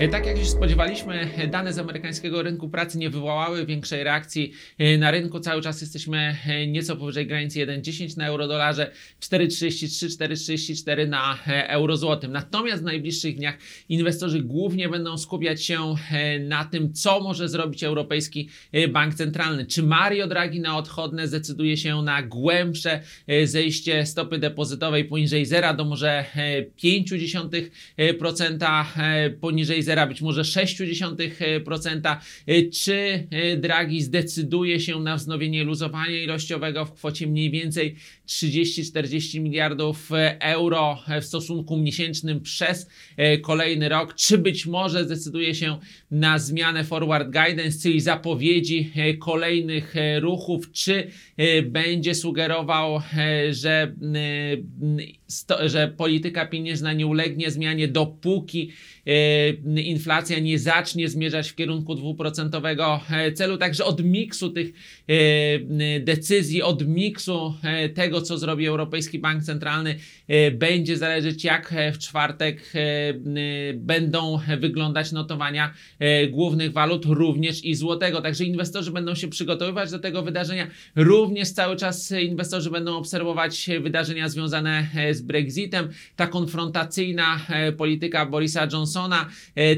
E, tak jak się spodziewaliśmy, e, dane z amerykańskiego rynku pracy nie wywołały większej reakcji e, na rynku. Cały czas jesteśmy nieco powyżej granicy 1,10 na eurodolarze, 4,33, 4,34 na euro złotym. Natomiast w najbliższych dniach inwestorzy głównie będą skupiać się na tym, co może zrobić Europejski Bank Centralny. Czy Mario Draghi na odchodne zdecyduje się na głębsze zejście stopy depozytowej poniżej zera do może 0,5%, poniżej 0,5%, Pfizera, być może 0,6%, y, czy y, Draghi zdecyduje się na wznowienie luzowania ilościowego w kwocie mniej więcej 30-40 miliardów y, euro w stosunku miesięcznym przez kolejny rok, czy być może zdecyduje się na zmianę forward guidance, czyli zapowiedzi kolejnych ruchów, czy będzie sugerował, że, że polityka pieniężna nie ulegnie zmianie, dopóki inflacja nie zacznie zmierzać w kierunku dwuprocentowego e, celu. Także od miksu tych e, decyzji, od miksu e, tego, co zrobi Europejski Bank Centralny, będzie zależeć, jak w czwartek będą wyglądać notowania głównych walut, również i złotego. Także inwestorzy będą się przygotowywać do tego wydarzenia. Również cały czas inwestorzy będą obserwować wydarzenia związane z Brexitem. Ta konfrontacyjna polityka Borisa Johnsona,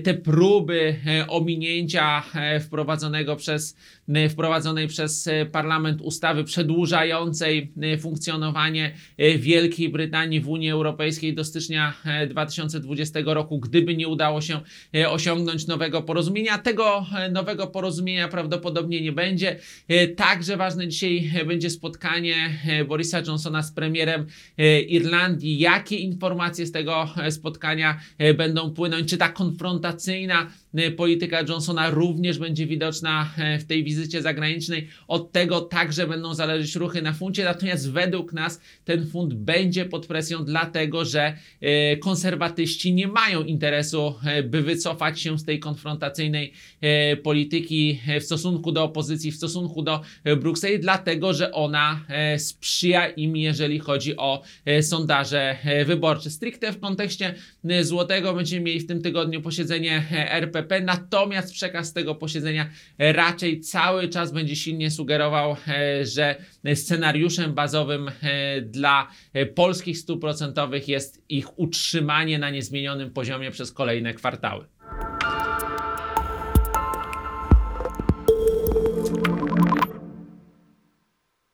te próby e, ominięcia e, wprowadzonego przez, e, wprowadzonej przez e, parlament ustawy przedłużającej e, funkcjonowanie e, Wielkiej Brytanii w Unii Europejskiej do stycznia e, 2020 roku, gdyby nie udało się e, osiągnąć nowego porozumienia. Tego e, nowego porozumienia prawdopodobnie nie będzie. E, Także ważne dzisiaj e, będzie spotkanie e, Borisa Johnsona z premierem e, Irlandii. Jakie informacje z tego e, spotkania e, będą płynąć? Czy ta konfrontacyjna e, polityka Johnsona również będzie widoczna e, w tej wizycie zagranicznej? Od tego także będą zależeć ruchy na funcie. Natomiast według nas ten funt będzie pod presją, dlatego że e, konserwatyści nie mają interesu, e, by wycofać się z tej konfrontacyjnej polityki w stosunku do opozycji, w stosunku do Brukseli, dlatego że ona sprzyja im, jeżeli chodzi o sondaże wyborcze. Stricte w kontekście złotego będziemy mieli w tym tygodniu posiedzenie e, RPP, natomiast przekaz tego posiedzenia raczej cały czas będzie silnie sugerował, e, że scenariuszem bazowym e, dla polskich stóp procentowych jest ich utrzymanie na niezmienionym poziomie przez kolejne kwartały.